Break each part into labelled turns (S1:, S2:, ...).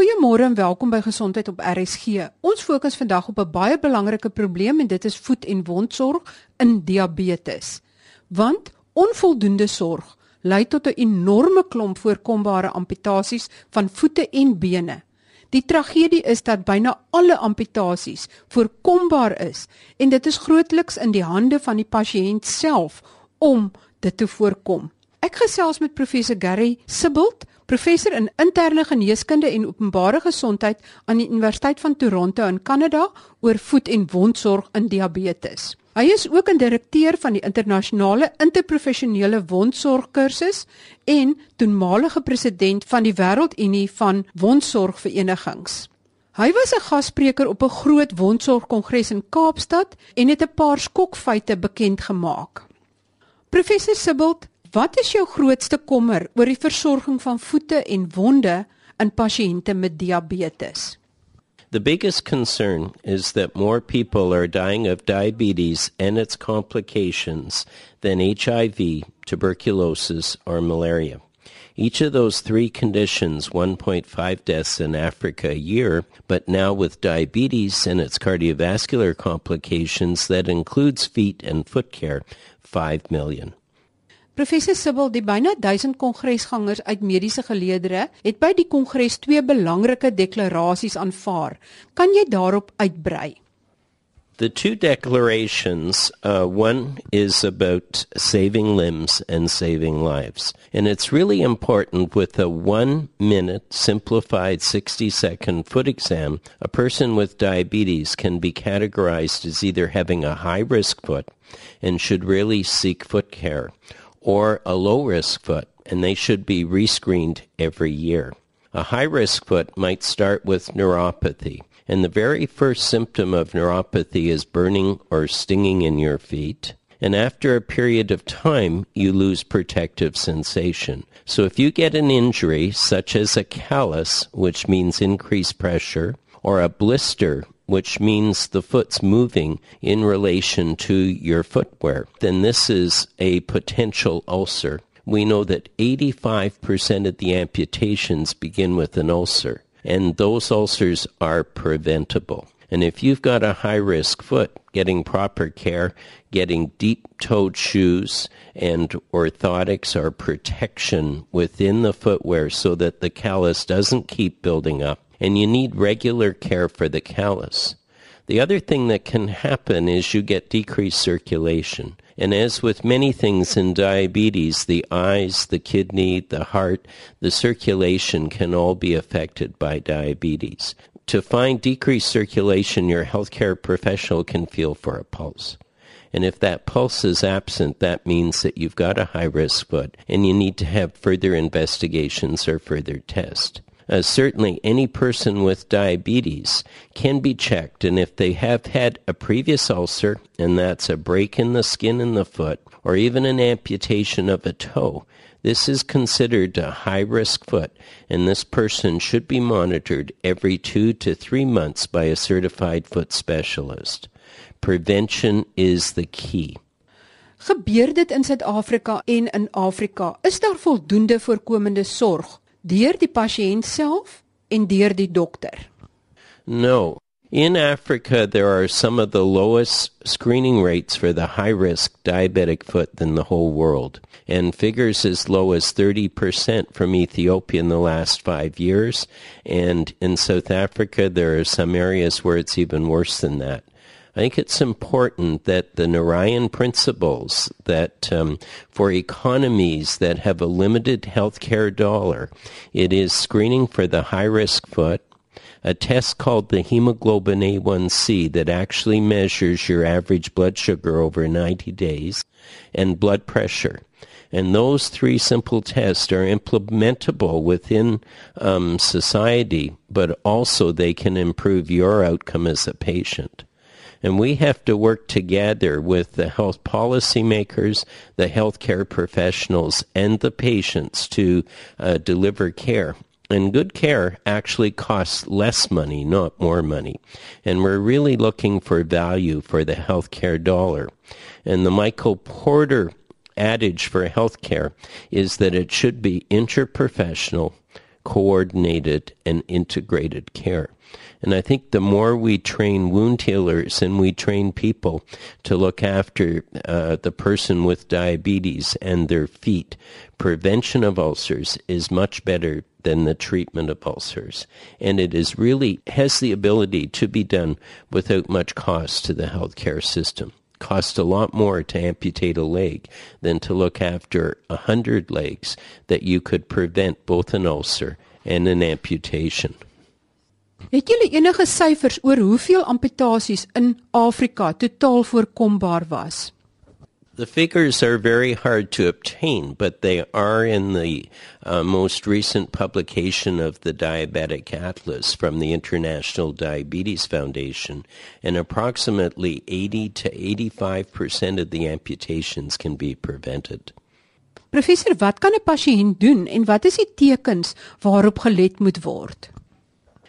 S1: Goeiemôre en welkom by Gesondheid op RSG. Ons fokus vandag op 'n baie belangrike probleem en dit is voet- en wondsorg in diabetes. Want onvoldoende sorg lei tot 'n enorme klomp voorkombare amputasies van voete en bene. Die tragedie is dat byna alle amputasies voorkombaar is en dit is grootliks in die hande van die pasiënt self om dit te voorkom. Ek gesels met professor Gary Sibbald, professor in interne geneeskunde en openbare gesondheid aan die Universiteit van Toronto in Kanada oor voet- en wondsorg in diabetes. Hy is ook 'n direkteur van die internasionale interprofessionele wondsorgkursus en toenmalige president van die Wêreldunie van Wondsorgverenigings. Hy was 'n gasspreker op 'n groot wondsorgkongres in Kaapstad en het 'n paar skokfeite bekend gemaak. Professor Sibbald, wat is jou grootste kommer oor die versorging van voete en wonde in pasiënte met diabetes?
S2: The biggest concern is that more people are dying of diabetes and its complications than HIV, tuberculosis, or malaria. Each of those three conditions, 1.5 deaths in Africa a year, but now with diabetes and its cardiovascular complications, that includes feet and foot care, 5 million.
S1: Professor Sibbald, die byna 1000 kongresgangers uit mediese geleedere het by die kongres twee belangrike deklarasies aanvaar. Kan jy daarop uitbrei?
S2: The two declarations, uh, one is about saving limbs and saving lives. And it's really important with a one minute simplified 60 second foot exam, a person with diabetes can be categorized as either having a high risk foot and should really seek foot care or a low risk foot, and they should be rescreened every year. A high risk foot might start with neuropathy, and the very first symptom of neuropathy is burning or stinging in your feet. And after a period of time, you lose protective sensation. So if you get an injury, such as a callus, which means increased pressure, or a blister, which means the foot's moving in relation to your footwear, then this is a potential ulcer. We know that 85% of the amputations begin with an ulcer, and those ulcers are preventable. And if you've got a high risk foot, getting proper care, getting deep toed shoes and orthotics or protection within the footwear so that the callus doesn't keep building up and you need regular care for the callus. The other thing that can happen is you get decreased circulation. And as with many things in diabetes, the eyes, the kidney, the heart, the circulation can all be affected by diabetes. To find decreased circulation, your healthcare professional can feel for a pulse. And if that pulse is absent, that means that you've got a high risk foot and you need to have further investigations or further tests. Uh, certainly, any person with diabetes can be checked, and if they have had a previous ulcer, and that's a break in the skin in the foot, or even an amputation of a toe, this is considered a high risk foot, and this person should be monitored every two to three months by a certified foot specialist. Prevention is the key.
S1: Gebeur dit in Suid-Afrika en in Afrika? Is daar voldoende voorkomende sorg deur die pasiënt self en deur die dokter?
S2: No. In Africa, there are some of the lowest screening rates for the high risk diabetic foot in the whole world, and figures as low as 30% from Ethiopia in the last five years. And in South Africa, there are some areas where it's even worse than that. I think it's important that the Narayan principles that um, for economies that have a limited healthcare dollar, it is screening for the high risk foot, a test called the hemoglobin A1C that actually measures your average blood sugar over 90 days, and blood pressure. And those three simple tests are implementable within um, society, but also they can improve your outcome as a patient. And we have to work together with the health policymakers, the healthcare professionals, and the patients to uh, deliver care. And good care actually costs less money, not more money. And we're really looking for value for the healthcare dollar. And the Michael Porter adage for healthcare is that it should be interprofessional, coordinated, and integrated care. And I think the more we train wound healers and we train people to look after uh, the person with diabetes and their feet, prevention of ulcers is much better than the treatment of ulcers. And it is really has the ability to be done without much cost to the healthcare system. Cost a lot more to amputate a leg than to look after a hundred legs that you could prevent both an ulcer and an amputation.
S1: Het julle enige syfers oor hoeveel amputasies in Afrika totaal voorkombaar was?
S2: The figures are very hard to obtain, but they are in the uh, most recent publication of the Diabetic Atlas from the International Diabetes Foundation, and approximately 80 to 85 percent of the amputations can be prevented.
S1: Professor, wat kan 'n pasiënt doen en wat is die tekens waarop gelet moet word?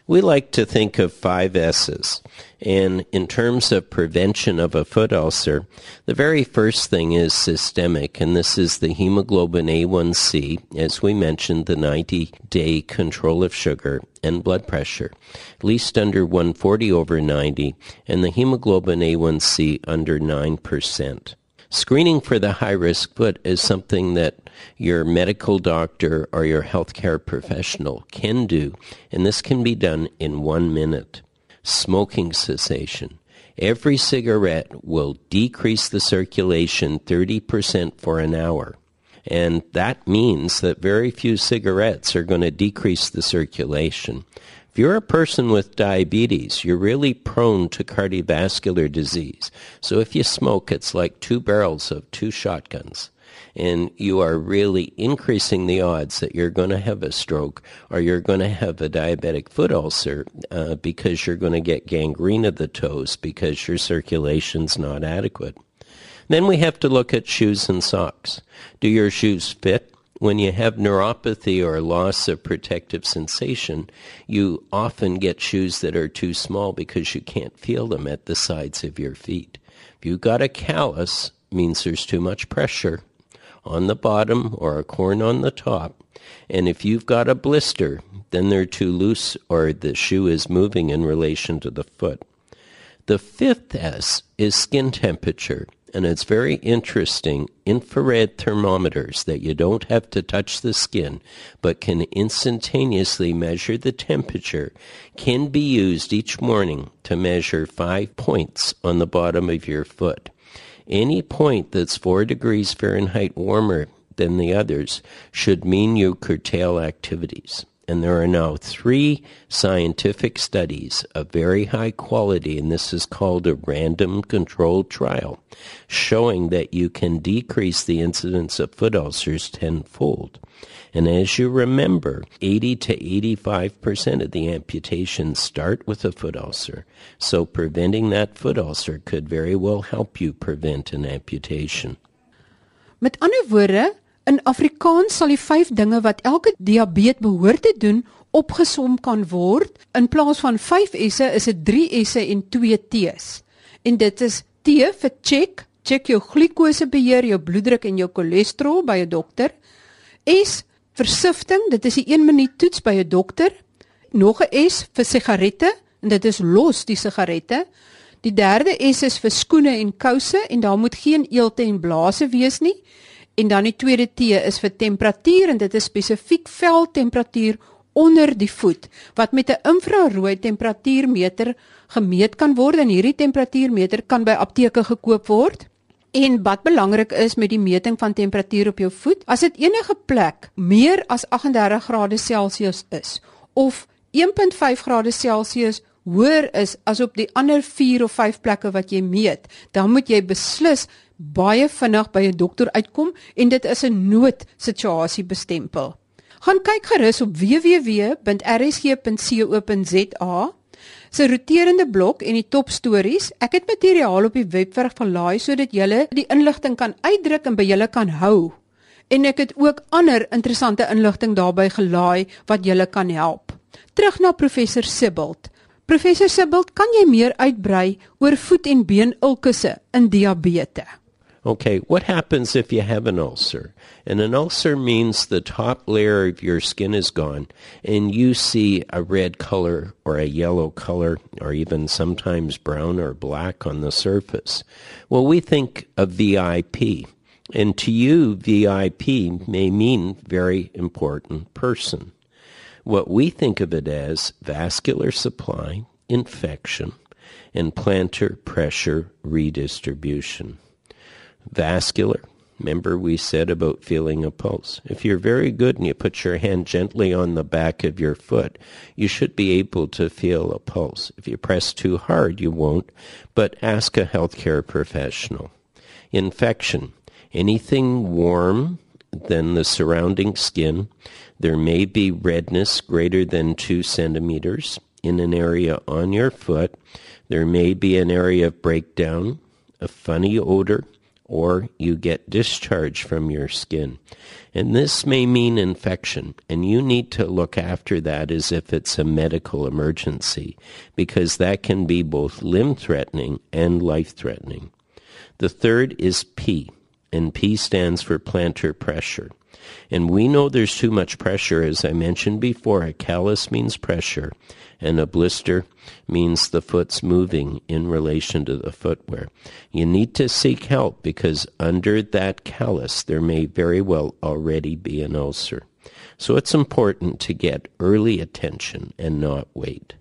S2: We like to think of five S's. And in terms of prevention of a foot ulcer, the very first thing is systemic, and this is the hemoglobin A1C, as we mentioned, the 90 day control of sugar and blood pressure, at least under 140 over 90, and the hemoglobin A1C under 9%. Screening for the high risk foot is something that your medical doctor or your healthcare professional can do, and this can be done in one minute. Smoking cessation. Every cigarette will decrease the circulation 30% for an hour. And that means that very few cigarettes are going to decrease the circulation. If you're a person with diabetes, you're really prone to cardiovascular disease. So if you smoke, it's like two barrels of two shotguns. And you are really increasing the odds that you're going to have a stroke or you're going to have a diabetic foot ulcer uh, because you're going to get gangrene of the toes because your circulation's not adequate. Then we have to look at shoes and socks. Do your shoes fit? When you have neuropathy or loss of protective sensation, you often get shoes that are too small because you can't feel them at the sides of your feet. If you've got a callus, means there's too much pressure on the bottom or a corn on the top. And if you've got a blister, then they're too loose or the shoe is moving in relation to the foot. The fifth S is skin temperature and it's very interesting infrared thermometers that you don't have to touch the skin but can instantaneously measure the temperature can be used each morning to measure five points on the bottom of your foot. Any point that's four degrees Fahrenheit warmer than the others should mean you curtail activities and there are now three scientific studies of very high quality, and this is called a random controlled trial, showing that you can decrease the incidence of foot ulcers tenfold. And as you remember, 80 to 85% of the amputations start with a foot ulcer. So preventing that foot ulcer could very well help you prevent an amputation.
S1: Met ander woorde, In Afrikaans sal die vyf dinge wat elke diabetes behoort te doen opgesom kan word. In plaas van 5 S'e is dit 3 S'e en 2 T's. En dit is T vir check, check jou glikose beheer, jou bloeddruk en jou cholesterol by 'n dokter. S vir sifting, dit is die 1 minuut toets by 'n dokter. Nog 'n S vir sigarette en dit is los die sigarette. Die derde S is vir skoene en kouse en daar moet geen eelte en blase wees nie. En dan die tweede T is vir temperatuur en dit is spesifiek veltemperatuur onder die voet wat met 'n infrarooi temperatuurmeter gemeet kan word en hierdie temperatuurmeter kan by apteke gekoop word. En wat belangrik is met die meting van temperatuur op jou voet, as dit enige plek meer as 38 grade Celsius is of 1.5 grade Celsius hoër is as op die ander 4 of 5 plekke wat jy meet, dan moet jy beslis baie vinnig by 'n dokter uitkom en dit is 'n noodsituasie bestempel. Gaan kyk gerus op www.rsg.co.za se roterende blok en die top stories. Ek het materiaal op die webwerf gelaai sodat julle die inligting kan uitdruk en by julle kan hou. En ek het ook ander interessante inligting daarbey gelaai wat julle kan help. Terug na professor Sibbald. Professor Sibbald, kan jy meer uitbrei oor voet en been ulkusse in diabetes?
S2: Okay, what happens if you have an ulcer? And an ulcer means the top layer of your skin is gone and you see a red color or a yellow color or even sometimes brown or black on the surface. Well, we think of VIP. And to you, VIP may mean very important person. What we think of it as vascular supply, infection, and plantar pressure redistribution vascular. Remember, we said about feeling a pulse. If you're very good and you put your hand gently on the back of your foot, you should be able to feel a pulse. If you press too hard, you won't, but ask a healthcare professional. Infection. Anything warm than the surrounding skin. There may be redness greater than two centimeters in an area on your foot. There may be an area of breakdown, a funny odor, or you get discharge from your skin. And this may mean infection, and you need to look after that as if it's a medical emergency, because that can be both limb threatening and life threatening. The third is P, and P stands for plantar pressure. And we know there's too much pressure. As I mentioned before, a callus means pressure, and a blister means the foot's moving in relation to the footwear. You need to seek help because under that callus, there may very well already be an ulcer. So it's important to get early attention and not wait.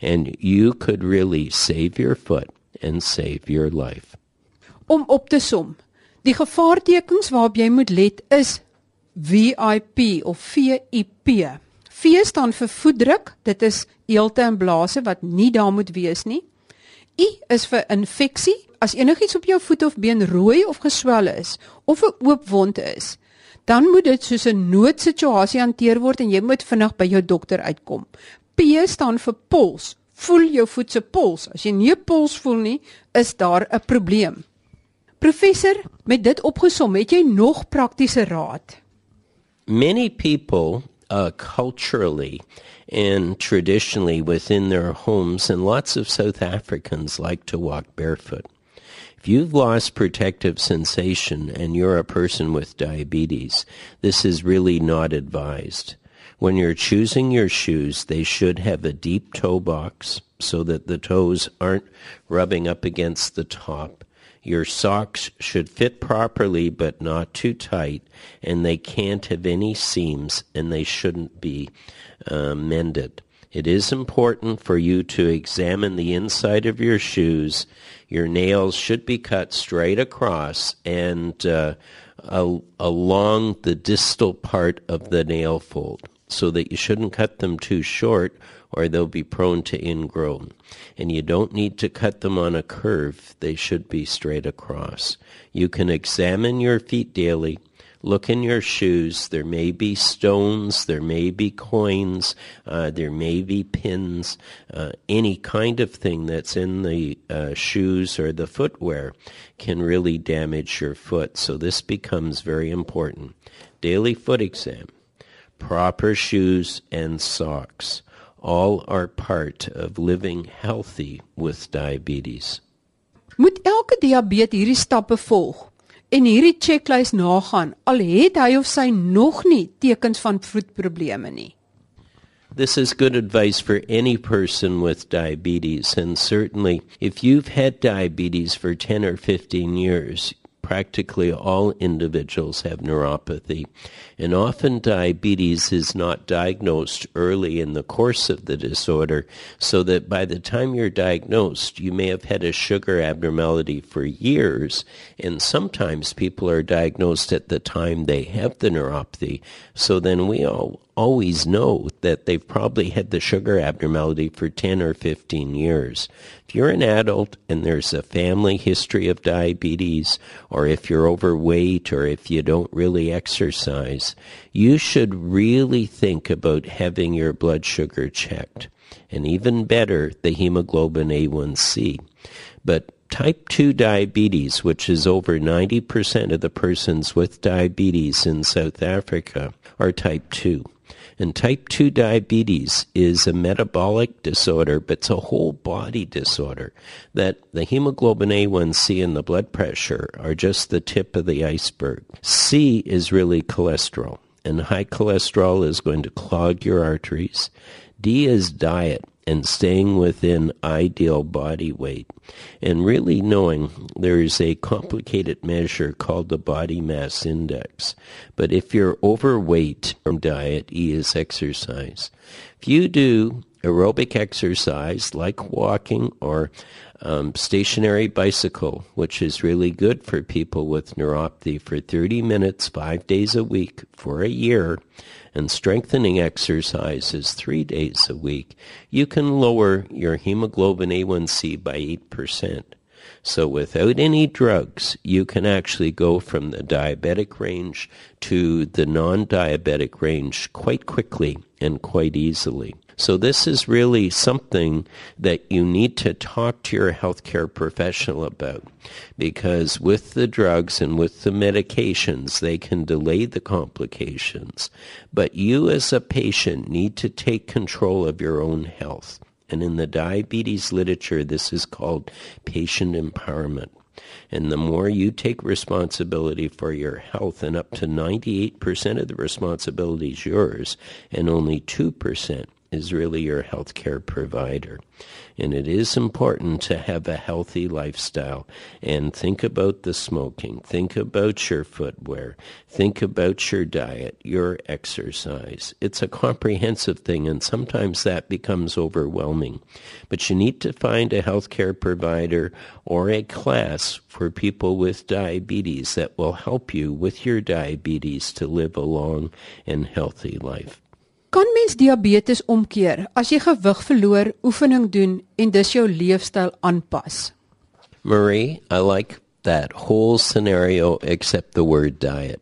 S2: And you could really save your foot and save your life.
S1: Om op te som, die gevaartekens waarop jy moet let is VIP of VIP. V staan vir voetdruk. Dit is eelte en blaase wat nie daar moet wees nie. I is vir infeksie. As enigiets op jou voet of been rooi of geswel is of 'n oop wond is, dan moet dit soos 'n noodsituasie hanteer word en jy moet vinnig by jou dokter uitkom. P staan vir pols. Voel jou voet se pols. As jy nie 'n pols voel nie, is daar 'n probleem. Professor, met dit opgesom, het jy nog praktiese raad?
S2: Many people uh, culturally and traditionally within their homes, and lots of South Africans like to walk barefoot. If you've lost protective sensation and you're a person with diabetes, this is really not advised. When you're choosing your shoes, they should have a deep toe box so that the toes aren't rubbing up against the top. Your socks should fit properly but not too tight, and they can't have any seams and they shouldn't be uh, mended. It is important for you to examine the inside of your shoes. Your nails should be cut straight across and uh, along the distal part of the nail fold so that you shouldn't cut them too short or they'll be prone to ingrown. And you don't need to cut them on a curve. They should be straight across. You can examine your feet daily. Look in your shoes. There may be stones. There may be coins. Uh, there may be pins. Uh, any kind of thing that's in the uh, shoes or the footwear can really damage your foot. So this becomes very important. Daily foot exam proper shoes and socks all are part of living healthy with diabetes.
S1: Moet elke diabetes hierdie stappe volg en hierdie checklys nagaan al het hy of sy nog nie tekens van voetprobleme nie.
S2: This is good advice for any person with diabetes and certainly if you've had diabetes for 10 or 15 years practically all individuals have neuropathy. And often diabetes is not diagnosed early in the course of the disorder, so that by the time you're diagnosed, you may have had a sugar abnormality for years. And sometimes people are diagnosed at the time they have the neuropathy. So then we all always know that they've probably had the sugar abnormality for 10 or 15 years. If you're an adult and there's a family history of diabetes, or if you're overweight, or if you don't really exercise, you should really think about having your blood sugar checked. And even better, the hemoglobin A1C. But type 2 diabetes, which is over 90% of the persons with diabetes in South Africa, are type 2. And type 2 diabetes is a metabolic disorder, but it's a whole body disorder that the hemoglobin A1C and the blood pressure are just the tip of the iceberg. C is really cholesterol, and high cholesterol is going to clog your arteries. D is diet and staying within ideal body weight and really knowing there is a complicated measure called the body mass index. But if you're overweight from diet, E is exercise. If you do aerobic exercise like walking or um, stationary bicycle, which is really good for people with neuropathy for 30 minutes, five days a week for a year, and strengthening exercises three days a week, you can lower your hemoglobin A1C by 8%. So without any drugs, you can actually go from the diabetic range to the non-diabetic range quite quickly and quite easily. So this is really something that you need to talk to your healthcare professional about because with the drugs and with the medications, they can delay the complications. But you as a patient need to take control of your own health. And in the diabetes literature, this is called patient empowerment. And the more you take responsibility for your health, and up to 98% of the responsibility is yours, and only 2% is really your healthcare provider. And it is important to have a healthy lifestyle and think about the smoking, think about your footwear, think about your diet, your exercise. It's a comprehensive thing, and sometimes that becomes overwhelming. But you need to find a healthcare provider or a class for people with diabetes that will help you with your diabetes to live a long and healthy life.
S1: Kan mens diabetes omkeer as jy gewig verloor, oefening doen en jou leefstyl aanpas?
S2: Marie, I like that whole scenario except the word diet.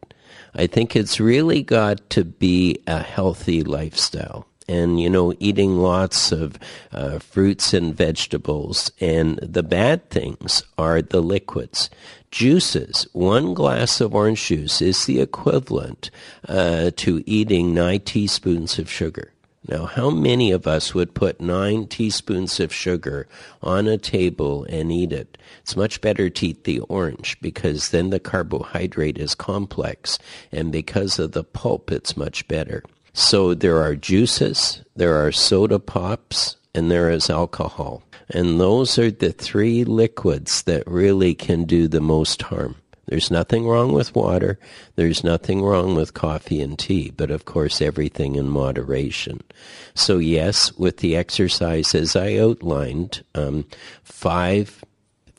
S2: I think it's really got to be a healthy lifestyle and you know eating lots of uh, fruits and vegetables and the bad things are the liquids juices one glass of orange juice is the equivalent uh, to eating nine teaspoons of sugar now, how many of us would put nine teaspoons of sugar on a table and eat it? It's much better to eat the orange because then the carbohydrate is complex, and because of the pulp, it's much better. So there are juices, there are soda pops, and there is alcohol. And those are the three liquids that really can do the most harm. There's nothing wrong with water. There's nothing wrong with coffee and tea, but of course everything in moderation. So yes, with the exercise as I outlined, um, five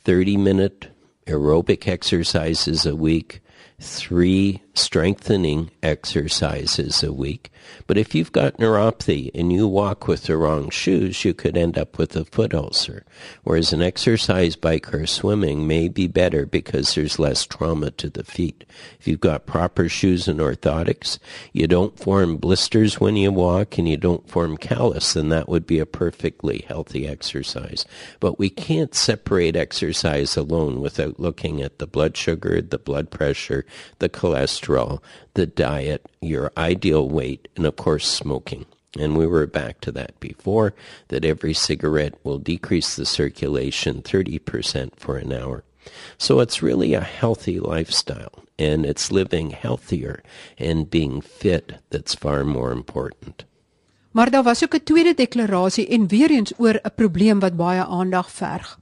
S2: 30 minute aerobic exercises a week, three strengthening exercises a week. But if you've got neuropathy and you walk with the wrong shoes, you could end up with a foot ulcer. Whereas an exercise bike or swimming may be better because there's less trauma to the feet. If you've got proper shoes and orthotics, you don't form blisters when you walk and you don't form callus, then that would be a perfectly healthy exercise. But we can't separate exercise alone without looking at the blood sugar, the blood pressure, the cholesterol, the diet, your ideal weight, and of course smoking. And we were back to that before, that every cigarette will decrease the circulation 30% for an hour. So it's really a healthy lifestyle, and it's living healthier and being fit that's far more important.
S1: Maar daar was ook 'n tweede deklarasie en weer eens oor 'n probleem wat baie aandag verg.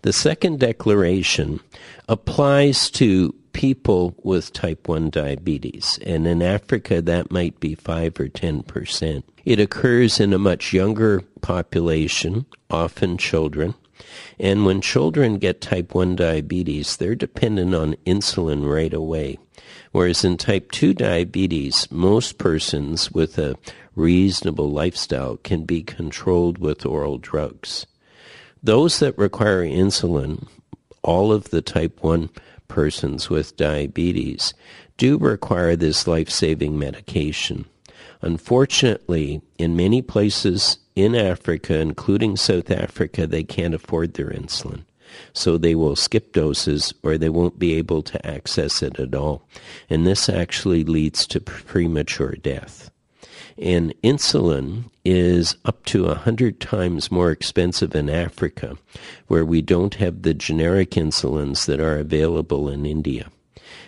S2: The second declaration applies to people with type 1 diabetes. And in Africa, that might be 5 or 10%. It occurs in a much younger population, often children. And when children get type 1 diabetes, they're dependent on insulin right away. Whereas in type 2 diabetes, most persons with a reasonable lifestyle can be controlled with oral drugs. Those that require insulin, all of the type 1 persons with diabetes do require this life saving medication. Unfortunately, in many places in Africa, including South Africa, they can't afford their insulin. So they will skip doses or they won't be able to access it at all. And this actually leads to premature death. And insulin is up to a hundred times more expensive in Africa, where we don't have the generic insulins that are available in India.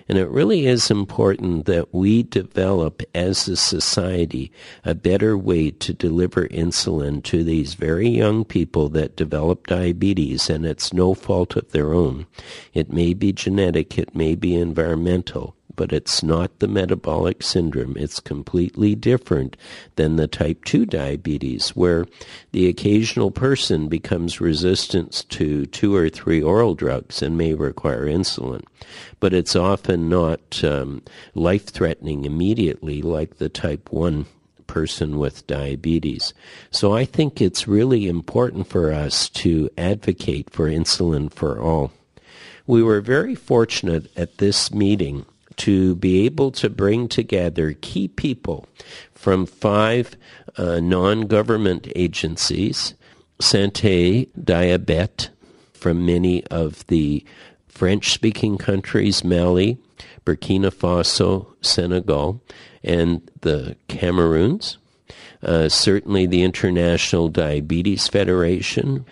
S2: And it really is important that we develop as a society a better way to deliver insulin to these very young people that develop diabetes and it's no fault of their own. It may be genetic, it may be environmental, but it's not the metabolic syndrome. It's completely different than the type 2 diabetes, where the occasional person becomes resistant to two or three oral drugs and may require insulin. But it's often not um, life threatening immediately like the type 1 person with diabetes. So I think it's really important for us to advocate for insulin for all. We were very fortunate at this meeting to be able to bring together key people from five uh, non government agencies, Santé Diabete from many of the French speaking countries, Mali, Burkina Faso, Senegal, and the Cameroons. Uh, certainly, the International Diabetes Federation,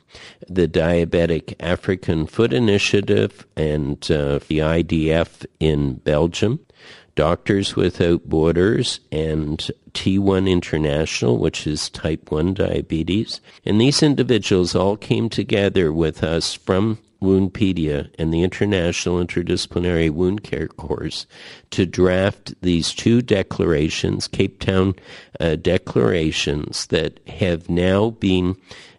S2: the Diabetic African Foot Initiative, and uh, the IDF in Belgium, Doctors Without Borders, and T1 International, which is type 1 diabetes. And these individuals all came together with us from Woundpedia and the International Interdisciplinary Wound Care Course to draft these two declarations, Cape Town uh, declarations, that have now been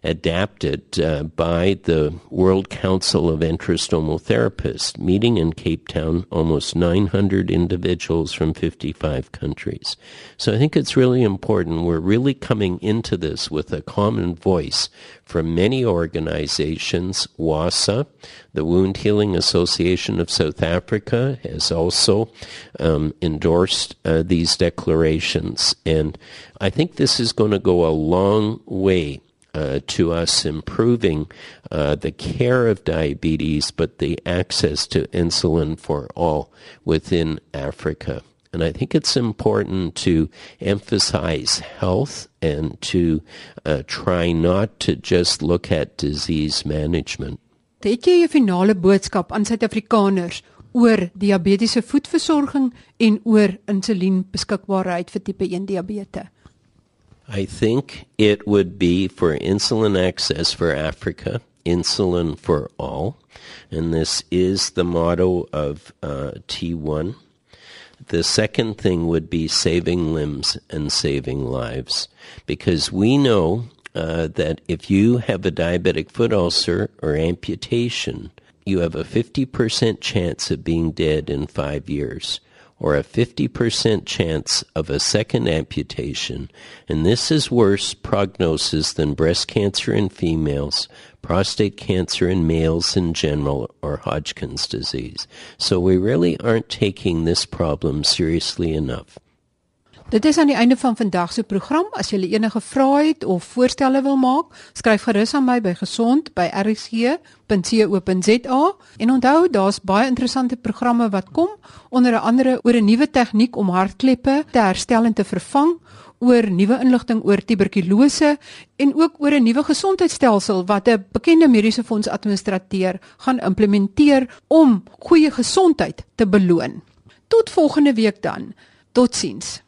S2: adapted uh, by the World Council of Enterostomal Therapists, meeting in Cape Town almost 900 individuals from 55 countries. So I think it's really important. We're really coming into this with a common voice from many organizations. WASA, the Wound Healing Association of South Africa, has also um, endorsed uh, these declarations. And I think this is going to go a long way uh, to us improving uh, the care of diabetes, but the access to insulin for all within Africa. And I think it's important to emphasize health and to uh, try not to just look at disease management.
S1: Het jy 'n finale boodskap aan Suid-Afrikaners oor diabetiese en oor vir tipe 1 diabetes?
S2: I think it would be for insulin access for Africa, insulin for all. And this is the motto of uh, T1. The second thing would be saving limbs and saving lives. Because we know uh, that if you have a diabetic foot ulcer or amputation, you have a 50% chance of being dead in five years or a 50% chance of a second amputation, and this is worse prognosis than breast cancer in females, prostate cancer in males in general, or Hodgkin's disease. So we really aren't taking this problem seriously enough.
S1: Dit is aan die einde van vandag se program. As jy enige vrae het of voorstelle wil maak, skryf gerus aan my by gesond@rg.co.za. En onthou, daar's baie interessante programme wat kom, onder andere oor 'n nuwe tegniek om hartkleppe te herstel en te vervang, oor nuwe inligting oor tuberkulose en ook oor 'n nuwe gesondheidstelsel wat 'n bekende mediese fonds administrateur gaan implementeer om goeie gesondheid te beloon. Tot volgende week dan. Totsiens.